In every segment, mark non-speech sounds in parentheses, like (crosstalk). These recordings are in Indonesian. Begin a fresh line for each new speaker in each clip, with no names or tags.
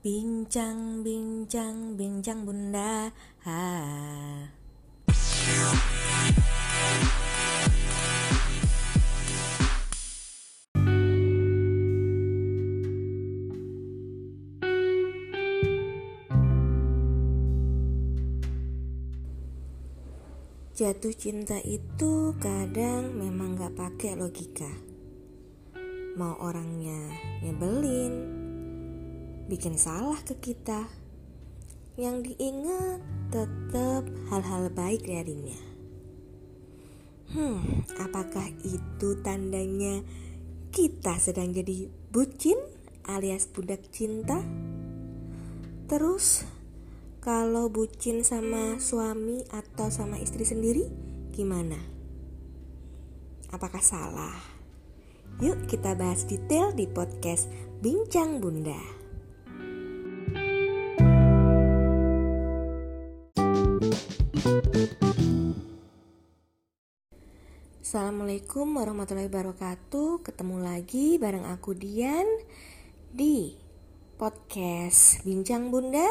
Bincang, bincang, bincang bunda ha. Jatuh cinta itu kadang memang gak pakai logika Mau orangnya nyebelin Bikin salah ke kita Yang diingat tetap hal-hal baik darinya Hmm, apakah itu tandanya kita sedang jadi bucin alias budak cinta? Terus kalau bucin sama suami atau sama istri sendiri, gimana? Apakah salah? Yuk kita bahas detail di podcast Bincang Bunda. Assalamualaikum warahmatullahi wabarakatuh. Ketemu lagi bareng aku Dian Di podcast Bincang Bunda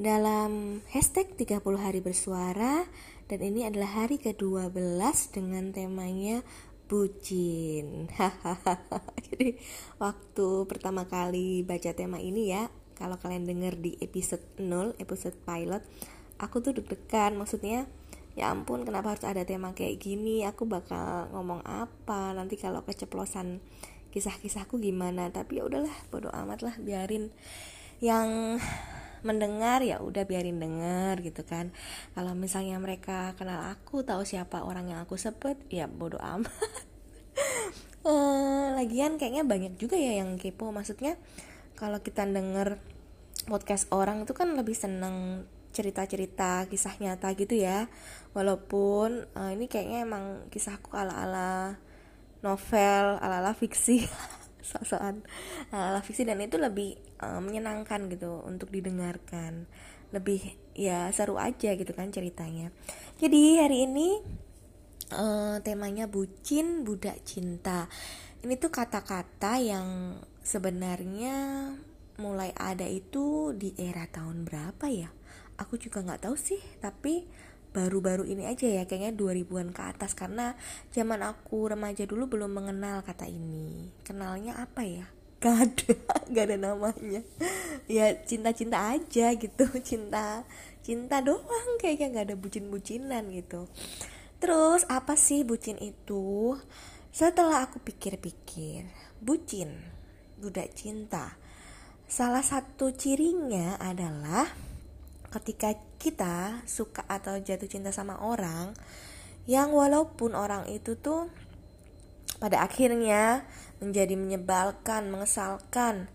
dalam hashtag 30 hari bersuara. Dan ini adalah hari ke-12 dengan temanya bucin. (laughs) Jadi waktu pertama kali baca tema ini ya, kalau kalian denger di episode 0, episode pilot, aku tuh deg-degan. Maksudnya ya ampun kenapa harus ada tema kayak gini? Aku bakal ngomong apa? Nanti kalau keceplosan kisah-kisahku gimana? Tapi ya udahlah bodo amat lah biarin yang mendengar ya udah biarin denger gitu kan. Kalau misalnya mereka kenal aku tahu siapa orang yang aku sebut ya bodoh amat. Uh, (laughs) lagian kayaknya banyak juga ya yang kepo. Maksudnya kalau kita denger podcast orang itu kan lebih seneng cerita-cerita kisah nyata gitu ya. Walaupun uh, ini kayaknya emang kisahku ala-ala novel ala-ala fiksi (laughs) soal ala fiksi dan itu lebih uh, menyenangkan gitu untuk didengarkan. Lebih ya seru aja gitu kan ceritanya. Jadi hari ini uh, temanya bucin budak cinta. Ini tuh kata-kata yang sebenarnya mulai ada itu di era tahun berapa ya aku juga nggak tahu sih tapi baru-baru ini aja ya kayaknya 2000-an ke atas karena zaman aku remaja dulu belum mengenal kata ini. Kenalnya apa ya? (laughs) Gak ada gak ada namanya. Ya cinta-cinta aja gitu (laughs) cinta cinta doang kayaknya gak ada bucin-bucinan gitu. Terus apa sih bucin itu? Setelah aku pikir-pikir bucin budak cinta. Salah satu cirinya adalah ketika kita suka atau jatuh cinta sama orang yang walaupun orang itu tuh pada akhirnya menjadi menyebalkan, mengesalkan,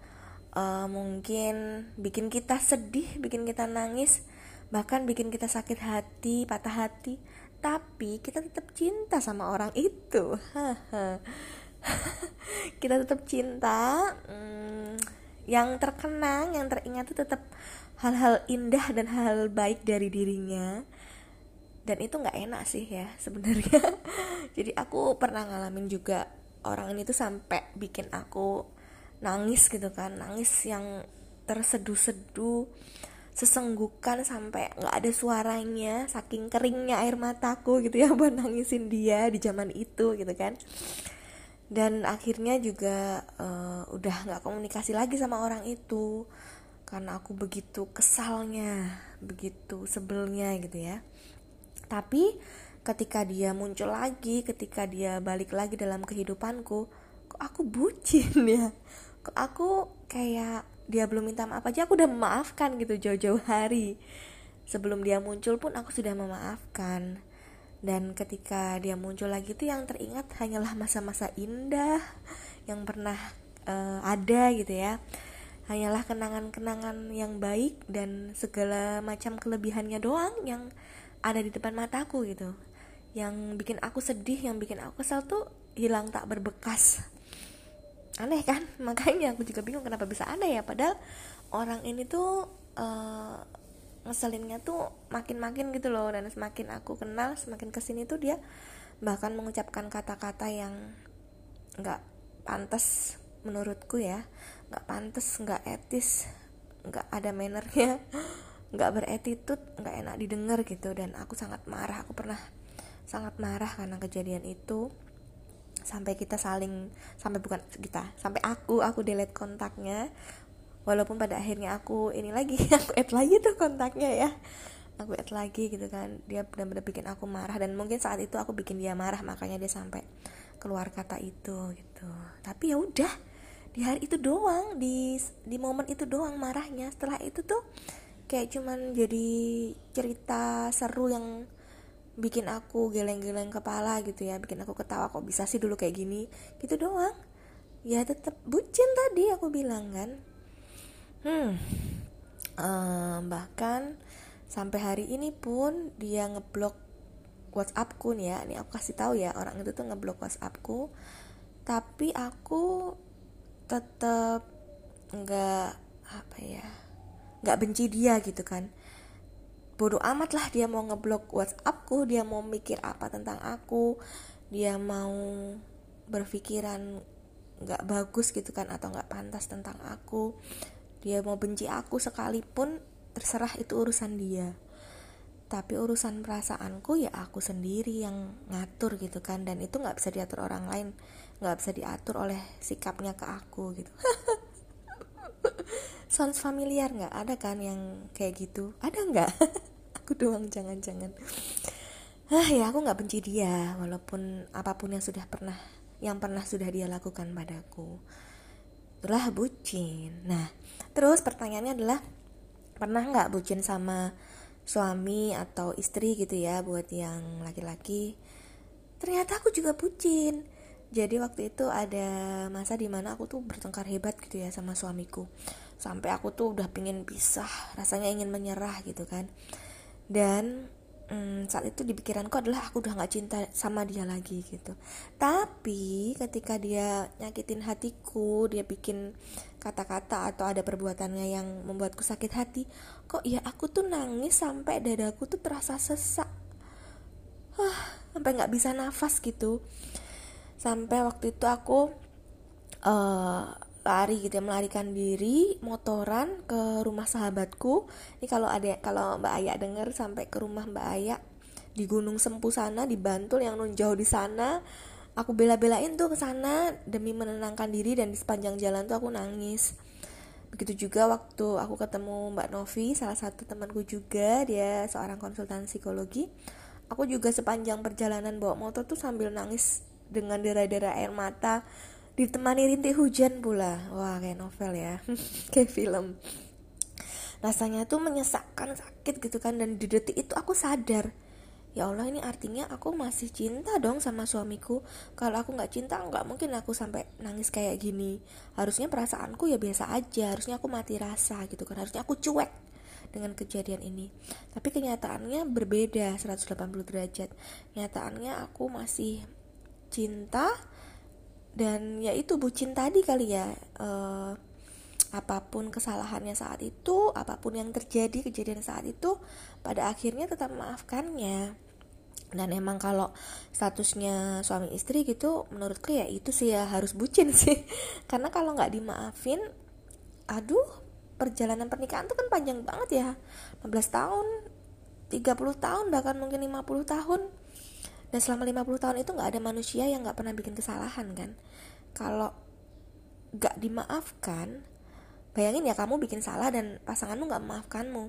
uh, mungkin bikin kita sedih, bikin kita nangis, bahkan bikin kita sakit hati, patah hati, tapi kita tetap cinta sama orang itu. (laughs) kita tetap cinta. Hmm, yang terkenang, yang teringat itu tetap hal-hal indah dan hal, hal baik dari dirinya. Dan itu nggak enak sih ya (laughs) sebenarnya. Jadi aku pernah ngalamin juga orang ini tuh sampai bikin aku nangis gitu kan. Nangis yang terseduh-seduh sesenggukan sampai nggak ada suaranya saking keringnya air mataku gitu ya (laughs) buat nangisin dia di zaman itu gitu kan. Dan akhirnya juga uh, udah nggak komunikasi lagi sama orang itu karena aku begitu kesalnya begitu sebelnya gitu ya. Tapi ketika dia muncul lagi ketika dia balik lagi dalam kehidupanku kok aku bucin (laughs) ya? Kok aku kayak dia belum minta maaf aja aku udah memaafkan gitu jauh-jauh hari. Sebelum dia muncul pun aku sudah memaafkan. Dan ketika dia muncul lagi tuh yang teringat hanyalah masa-masa indah yang pernah uh, ada gitu ya hanyalah kenangan-kenangan yang baik dan segala macam kelebihannya doang yang ada di depan mataku gitu. Yang bikin aku sedih yang bikin aku kesal tuh hilang tak berbekas. Aneh kan? (laughs) Makanya aku juga bingung kenapa bisa aneh ya. Padahal orang ini tuh uh, ngeselinnya tuh makin-makin gitu loh. Dan semakin aku kenal semakin ke sini tuh dia bahkan mengucapkan kata-kata yang nggak pantas menurutku ya nggak pantas nggak etis nggak ada mannernya (laughs) nggak beretitude nggak enak didengar gitu. Dan aku sangat marah aku pernah sangat marah karena kejadian itu. Sampai kita saling sampai bukan kita sampai aku aku delete kontaknya. Walaupun pada akhirnya aku ini lagi (laughs) aku add lagi tuh kontaknya ya. Aku add lagi gitu kan. Dia benar-benar bikin aku marah dan mungkin saat itu aku bikin dia marah makanya dia sampai keluar kata itu gitu. Tapi ya udah di hari itu doang di di momen itu doang marahnya. Setelah itu tuh kayak cuman jadi cerita seru yang bikin aku geleng-geleng kepala gitu ya bikin aku ketawa kok bisa sih dulu kayak gini? Gitu doang. Ya tetap bucin tadi aku bilang kan. Hmm um, bahkan sampai hari ini pun dia ngeblok WhatsAppku nih ya. Ini aku kasih tahu ya orang itu tuh ngeblok WhatsAppku. Tapi aku tetap nggak apa ya nggak benci dia gitu kan. Bodoh amat lah dia mau ngeblok WhatsAppku dia mau mikir apa tentang aku dia mau berpikiran nggak bagus gitu kan atau nggak pantas tentang aku. Dia mau benci aku sekalipun terserah itu urusan dia. Tapi urusan perasaanku ya aku sendiri yang ngatur gitu kan dan itu nggak bisa diatur orang lain nggak bisa diatur oleh sikapnya ke aku gitu. (laughs) Sounds familiar nggak? Ada kan yang kayak gitu? Ada nggak? (laughs) Aku doang jangan-jangan. Ah ya aku nggak benci dia walaupun apa pun yang sudah pernah yang pernah sudah dia lakukan padaku. Itulah bucin. Nah terus pertanyaannya adalah pernah nggak bucin sama suami atau istri gitu ya buat yang laki-laki? Ternyata aku juga bucin jadi waktu itu ada masa di mana aku tuh bertengkar hebat gitu ya sama suamiku. Sampai aku tuh udah pingin pisah rasanya ingin menyerah gitu kan. Dan hmm, saat itu di pikiranku adalah aku udah nggak cinta sama dia lagi gitu. Tapi ketika dia nyakitin hatiku dia bikin kata-kata atau ada perbuatannya yang membuatku sakit hati kok ya aku tuh nangis sampai dadaku tuh terasa sesak. Wah, sampai nggak bisa nafas gitu sampai waktu itu aku uh, lari gitu ya melarikan diri motoran ke rumah sahabatku. Ini kalau ada kalau Mbak Aya dengar sampai ke rumah Mbak Aya di Gunung Sempu sana di Bantul yang nun jauh di sana. Aku bela-belain tuh ke sana demi menenangkan diri dan di sepanjang jalan tuh aku nangis. Begitu juga waktu aku ketemu Mbak Novi salah satu temanku juga dia seorang konsultan psikologi. Aku juga sepanjang perjalanan bawa motor tuh sambil nangis dengan derai-derai air mata ditemani rintik hujan pula. Wah kayak novel ya. (laughs) Kayak film. Rasanya tuh menyesakkan sakit gitu kan. Dan di detik itu aku sadar ya Allah ini artinya aku masih cinta dong sama suamiku. Kalau aku nggak cinta nggak mungkin aku sampai nangis kayak gini. Harusnya perasaanku ya biasa aja. Harusnya aku mati rasa gitu kan. Harusnya aku cuek dengan kejadian ini. Tapi kenyataannya berbeda 180 derajat. Kenyataannya aku masih cinta dan ya itu bucin tadi kali ya. Uh, apa pun kesalahannya saat itu apa pun yang terjadi kejadian saat itu pada akhirnya tetap memaafkannya dan emang kalau statusnya suami istri gitu menurutku ya itu sih ya harus bucin (laughs) sih. Karena kalau nggak dimaafin aduh perjalanan pernikahan tuh kan panjang banget ya. 15 tahun 30 tahun bahkan mungkin 50 tahun dan selama 50 tahun itu nggak ada manusia yang nggak pernah bikin kesalahan kan? Kalau nggak dimaafkan bayangin ya kamu bikin salah dan pasanganmu nggak memaafkanmu.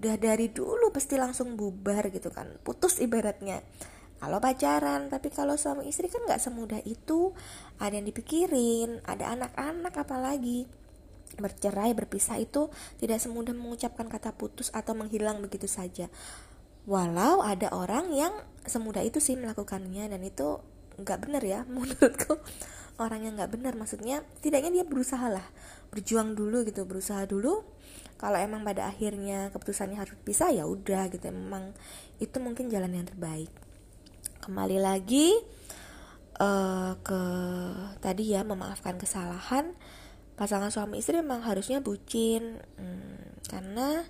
Udah dari dulu pasti langsung bubar gitu kan. Putus ibaratnya. Kalau pacaran tapi kalau suami istri kan nggak semudah itu. Ada yang dipikirin ada anak-anak apalagi. Bercerai berpisah itu tidak semudah mengucapkan kata putus atau menghilang begitu saja walau ada orang yang semudah itu sih melakukannya dan itu nggak benar ya (laughs) menurutku. Orang yang nggak benar maksudnya tidaknya dia berusaha lah. Berjuang dulu gitu berusaha dulu. Kalau emang pada akhirnya keputusannya harus bisa ya udah gitu. Memang itu mungkin jalan yang terbaik. Kembali lagi uh, ke tadi ya memaafkan kesalahan. Pasangan suami istri memang harusnya bucin. Hmm, karena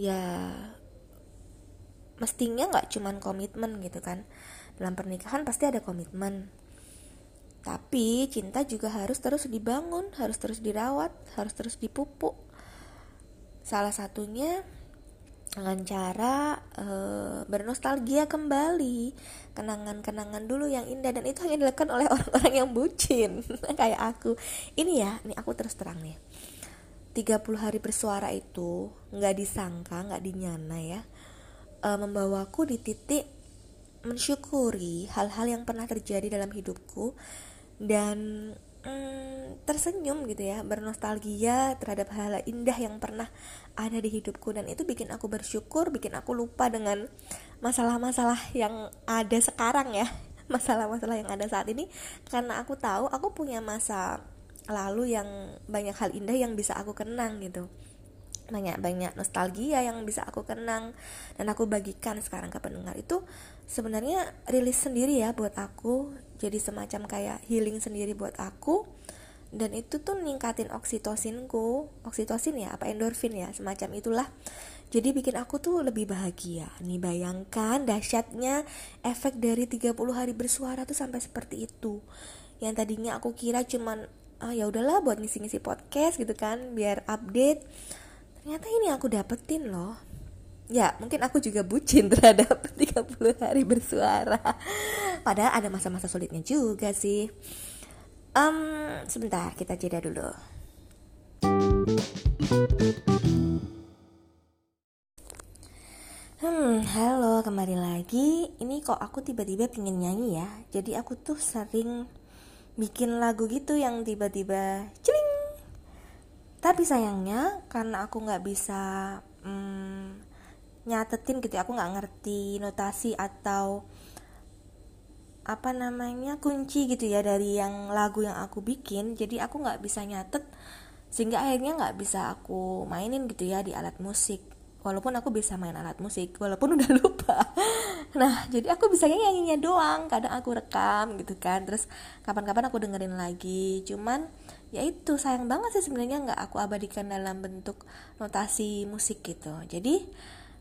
ya mestinya nggak cuman komitmen gitu kan. Dalam pernikahan pasti ada komitmen. Tapi cinta juga harus terus dibangun harus terus dirawat harus terus dipupuk. Salah satunya dengan cara uh, bernostalgia kembali kenangan-kenangan dulu yang indah dan itu hanya dilakukan oleh orang-orang yang bucin. (laughs) Kayak aku. Ini ya ini aku terus terang nih. 30 hari bersuara itu nggak disangka nggak dinyana ya uh, membawaku di titik mensyukuri hal-hal yang pernah terjadi dalam hidupku dan mm, tersenyum gitu ya bernostalgia terhadap hal-hal indah yang pernah ada di hidupku. Dan itu bikin aku bersyukur bikin aku lupa dengan masalah-masalah yang ada sekarang ya. (laughs) Masalah-masalah yang ada saat ini. Karena aku tahu aku punya masa lalu yang banyak hal indah yang bisa aku kenang gitu banyak-banyak nostalgia yang bisa aku kenang dan aku bagikan sekarang ke pendengar itu sebenarnya rilis sendiri ya buat aku jadi semacam kayak healing sendiri buat aku. Dan itu tuh ningkatin oksitosinku oksitosin ya apa endorfin ya semacam itulah. Jadi bikin aku tuh lebih bahagia nih bayangkan dahsyatnya efek dari 30 hari bersuara tuh sampai seperti itu. Yang tadinya aku kira cuman ah ya udahlah buat ngisi-ngisi podcast gitu kan biar update ternyata ini aku dapetin loh ya mungkin aku juga bucin (laughs) terhadap 30 hari bersuara padahal ada masa-masa sulitnya juga sih um, sebentar kita jeda dulu Hmm, halo, kembali lagi. Ini kok aku tiba-tiba pengen nyanyi ya. Jadi aku tuh sering bikin lagu gitu yang tiba-tiba celing. Tapi sayangnya karena aku nggak bisa hmm, nyatetin gitu, ya, aku nggak ngerti notasi atau apa namanya kunci gitu ya dari yang lagu yang aku bikin jadi aku nggak bisa nyatet sehingga akhirnya nggak bisa aku mainin gitu ya di alat musik. Walaupun aku bisa main alat musik walaupun (laughs) udah lupa. Nah jadi aku bisa nyanyinya doang kadang aku rekam gitu kan terus kapan-kapan aku dengerin lagi. Cuman ya itu sayang banget sih sebenarnya nggak aku abadikan dalam bentuk notasi musik gitu. Jadi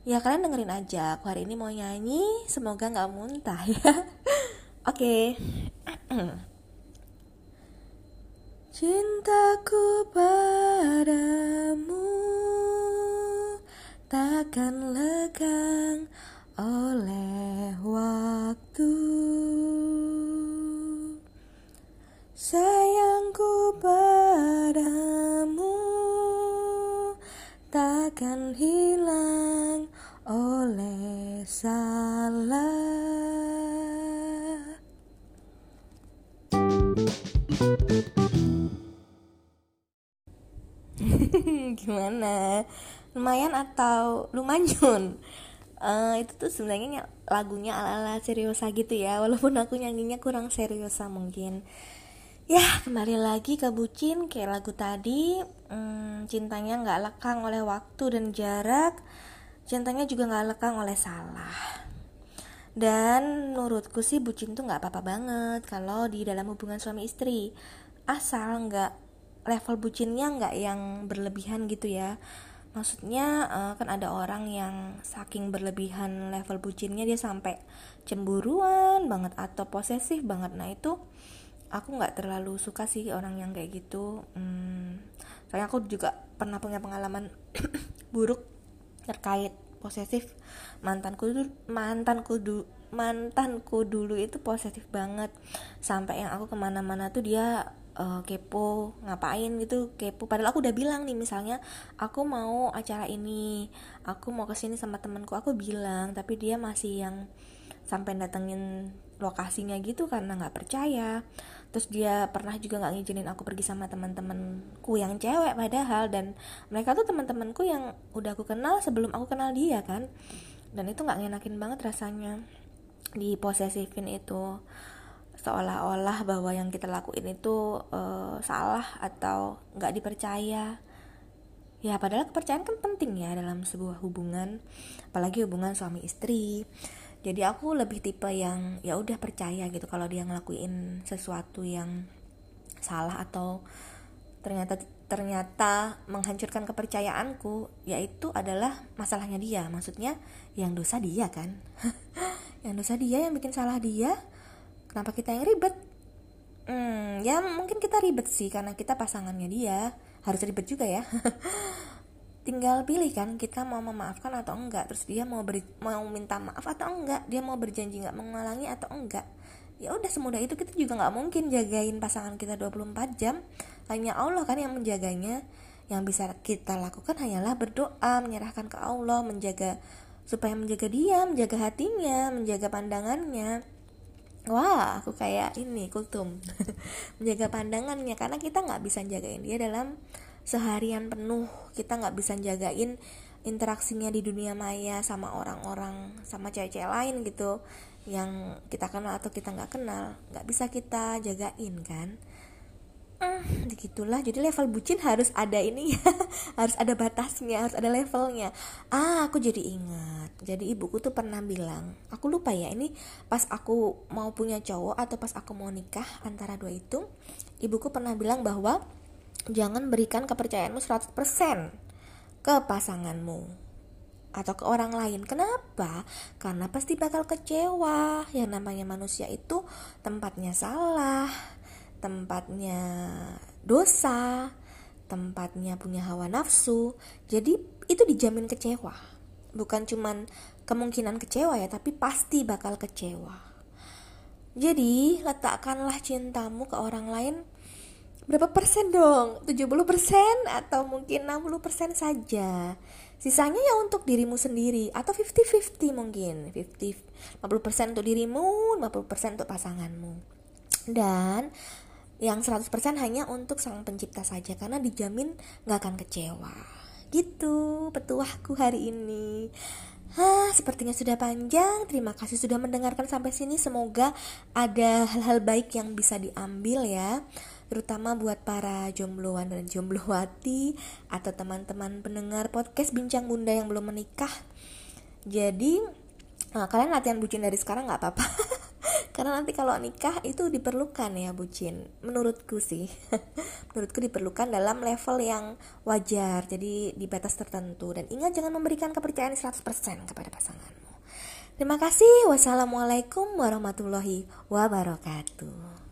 ya kalian dengerin aja. Aku hari ini mau nyanyi semoga nggak muntah ya. (laughs) Oke. (clears throat) Cintaku padamu takkan lekang oleh gimana? Lumayan atau lumayan? Uh, (laughs) itu tuh sebenarnya lagunya ala-ala seriosa gitu ya walaupun aku nyanyinya kurang seriosa mungkin. Ya kembali lagi ke bucin kayak lagu tadi. Hmm, cintanya nggak lekang oleh waktu dan jarak. Cintanya juga nggak lekang oleh salah. Dan menurutku sih bucin tuh nggak apa-apa banget kalau di dalam hubungan suami istri. Asal nggak level bucinnya nggak yang berlebihan gitu ya. Maksudnya uh, kan ada orang yang saking berlebihan level bucinnya dia sampai cemburuan banget atau posesif banget. Nah itu aku nggak terlalu suka sih orang yang kayak gitu. Hmm, soalnya aku juga pernah punya pengalaman (coughs) buruk terkait posesif. Mantanku dulu mantanku dulu mantanku dulu itu posesif banget. Sampai yang aku ke mana-mana tuh dia uh, kepo ngapain gitu kepo. Padahal aku udah bilang nih misalnya aku mau acara ini aku mau ke sini sama temanku. Aku bilang tapi dia masih yang sampai datengin lokasinya gitu karena nggak percaya. Terus dia pernah juga nggak ngizinin aku pergi sama teman-temanku yang cewek padahal. Dan mereka tuh teman-temanku yang udah aku kenal sebelum aku kenal dia kan. Dan itu nggak ngenakin banget rasanya di posesifin itu seolah-olah bahwa yang kita lakuin itu uh, salah atau nggak dipercaya. Ya padahal kepercayaan kan penting ya dalam sebuah hubungan apalagi hubungan suami istri. Jadi aku lebih tipe yang ya udah percaya gitu kalau dia ngelakuin sesuatu yang salah atau ternyata ternyata menghancurkan kepercayaanku yaitu adalah masalahnya dia. Maksudnya yang dosa dia kan. (laughs) Yang dosa dia yang bikin salah dia kenapa kita yang ribet? Hmm, ya mungkin kita ribet sih karena kita pasangannya dia. Harus ribet juga ya. (laughs) Tinggal pilih kan kita mau memaafkan atau enggak. Terus dia mau beri, mau minta maaf atau enggak. Dia mau berjanji nggak mengulangi atau enggak. Ya udah semudah itu kita juga nggak mungkin jagain pasangan kita 24 jam. Hanya Allah kan yang menjaganya. Yang bisa kita lakukan hanyalah berdoa menyerahkan ke Allah menjaga supaya menjaga dia menjaga hatinya menjaga pandangannya wah aku kayak ini kultum. (laughs) Menjaga pandangannya karena kita nggak bisa jagain dia dalam seharian penuh. Kita nggak bisa jagain interaksinya di dunia maya sama orang-orang sama cewek-cewek lain gitu yang kita kenal atau kita nggak kenal. Nggak bisa kita jagain kan hmm, begitulah jadi level bucin harus ada ini (laughs) harus ada batasnya harus ada levelnya ah aku jadi ingat jadi ibuku tuh pernah bilang aku lupa ya ini pas aku mau punya cowok atau pas aku mau nikah antara dua itu ibuku pernah bilang bahwa jangan berikan kepercayaanmu 100% ke pasanganmu atau ke orang lain. Kenapa? Karena pasti bakal kecewa. Yang namanya manusia itu tempatnya salah, tempatnya dosa, tempatnya punya hawa nafsu. Jadi itu dijamin kecewa. Bukan cuman kemungkinan kecewa ya, tapi pasti bakal kecewa. Jadi, letakkanlah cintamu ke orang lain berapa persen dong? 70 persen atau mungkin 60 persen saja. Sisanya ya untuk dirimu sendiri atau 50-50 mungkin. 50 50 persen untuk dirimu, 50 persen untuk pasanganmu. Dan yang 100% hanya untuk sang pencipta saja karena dijamin gak akan kecewa. Gitu petuahku hari ini. Hah, sepertinya sudah panjang. Terima kasih sudah mendengarkan sampai sini. Semoga ada hal-hal baik yang bisa diambil ya terutama buat para jombloan dan jomblowati atau teman-teman pendengar podcast Bincang Bunda yang belum menikah. Jadi nah, kalian latihan bucin dari sekarang nggak apa-apa. (laughs) Karena nanti kalau nikah itu diperlukan ya bucin. Menurutku sih. (laughs) Menurutku diperlukan dalam level yang wajar. Jadi di batas tertentu dan ingat jangan memberikan kepercayaan 100% kepada pasanganmu. Terima kasih. Wassalamualaikum warahmatullahi wabarakatuh.